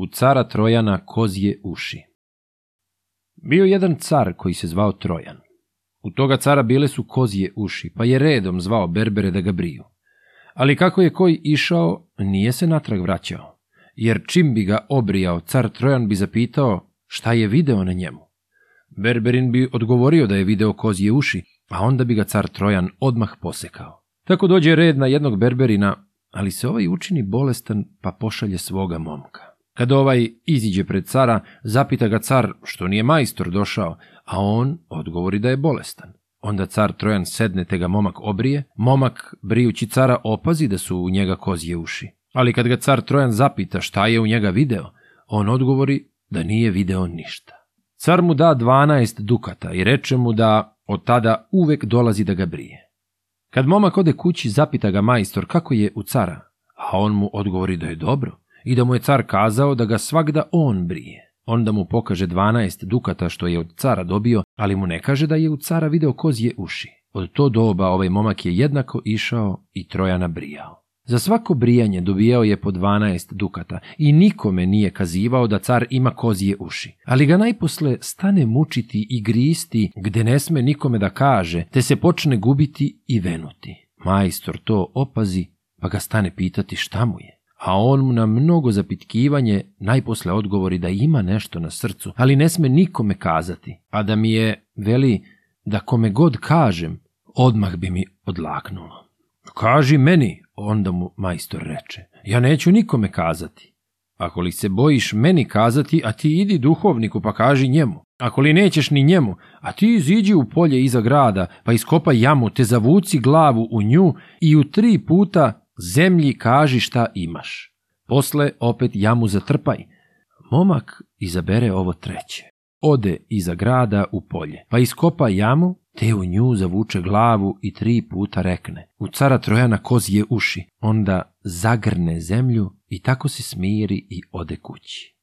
u cara Trojana kozje uši. Bio jedan car koji se zvao Trojan. U toga cara bile su kozje uši, pa je redom zvao Berbere da ga briju. Ali kako je koji išao, nije se natrag vraćao, jer čim bi ga obrijao, car Trojan bi zapitao šta je video na njemu. Berberin bi odgovorio da je video kozje uši, a onda bi ga car Trojan odmah posekao. Tako dođe red na jednog Berberina, ali se ovaj učini bolestan pa pošalje svoga momka. Kad ovaj iziđe pred cara, zapita ga car što nije majstor došao, a on odgovori da je bolestan. Onda car Trojan sedne te ga momak obrije, momak brijući cara opazi da su u njega kozje uši. Ali kad ga car Trojan zapita šta je u njega video, on odgovori da nije video ništa. Car mu da 12 dukata i reče mu da od tada uvek dolazi da ga brije. Kad momak ode kući, zapita ga majstor kako je u cara, a on mu odgovori da je dobro i da mu je car kazao da ga svakda on brije. Onda mu pokaže 12 dukata što je od cara dobio, ali mu ne kaže da je u cara video kozije uši. Od to doba ovaj momak je jednako išao i Trojana brijao. Za svako brijanje dobijao je po 12 dukata i nikome nije kazivao da car ima kozije uši. Ali ga najposle stane mučiti i gristi gde ne sme nikome da kaže, te se počne gubiti i venuti. Majstor to opazi pa ga stane pitati šta mu je a on mu na mnogo zapitkivanje najposle odgovori da ima nešto na srcu, ali ne sme nikome kazati, a da mi je, veli, da kome god kažem, odmah bi mi odlaknulo. Kaži meni, onda mu majstor reče, ja neću nikome kazati. Ako li se bojiš meni kazati, a ti idi duhovniku pa kaži njemu. Ako li nećeš ni njemu, a ti iziđi u polje iza grada, pa iskopaj jamu, te zavuci glavu u nju i u tri puta Zemlji kaži šta imaš. Posle opet jamu zatrpaj. Momak izabere ovo treće. Ode iza grada u polje, pa iskopa jamu, te u nju zavuče glavu i tri puta rekne. U cara Trojana kozije uši, onda zagrne zemlju i tako se smiri i ode kući.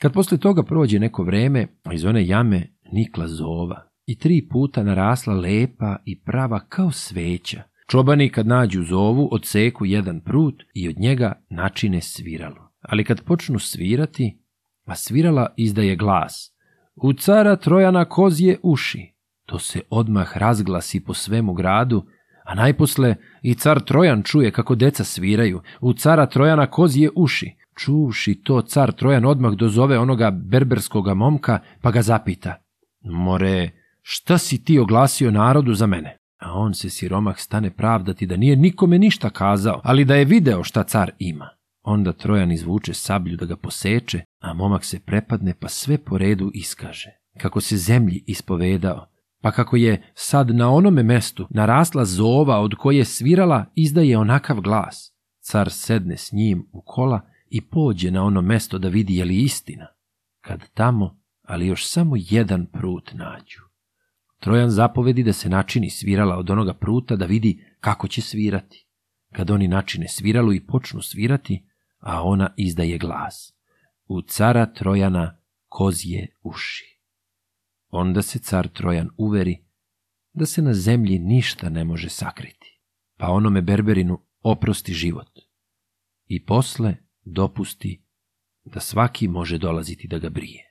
Kad posle toga prođe neko vreme, iz one jame nikla zova i tri puta narasla lepa i prava kao sveća, Čobani kad nađu zovu, odseku jedan prut i od njega načine sviralo. Ali kad počnu svirati, a svirala izdaje glas. U cara Trojana kozije uši. To se odmah razglasi po svemu gradu, a najposle i car Trojan čuje kako deca sviraju. U cara Trojana kozije uši. Čuvši to, car Trojan odmah dozove onoga berberskoga momka, pa ga zapita. More, šta si ti oglasio narodu za mene? on se siromah stane pravdati da nije nikome ništa kazao, ali da je video šta car ima. Onda Trojan izvuče sablju da ga poseče, a momak se prepadne pa sve po redu iskaže. Kako se zemlji ispovedao, pa kako je sad na onome mestu narasla zova od koje svirala izdaje onakav glas. Car sedne s njim u kola i pođe na ono mesto da vidi je li istina. Kad tamo, ali još samo jedan prut nađu. Trojan zapovedi da se načini svirala od onoga pruta da vidi kako će svirati. Kad oni načine sviralu i počnu svirati, a ona izdaje glas. U cara Trojana kozije uši. Onda se car Trojan uveri da se na zemlji ništa ne može sakriti, pa onome Berberinu oprosti život i posle dopusti da svaki može dolaziti da ga brije.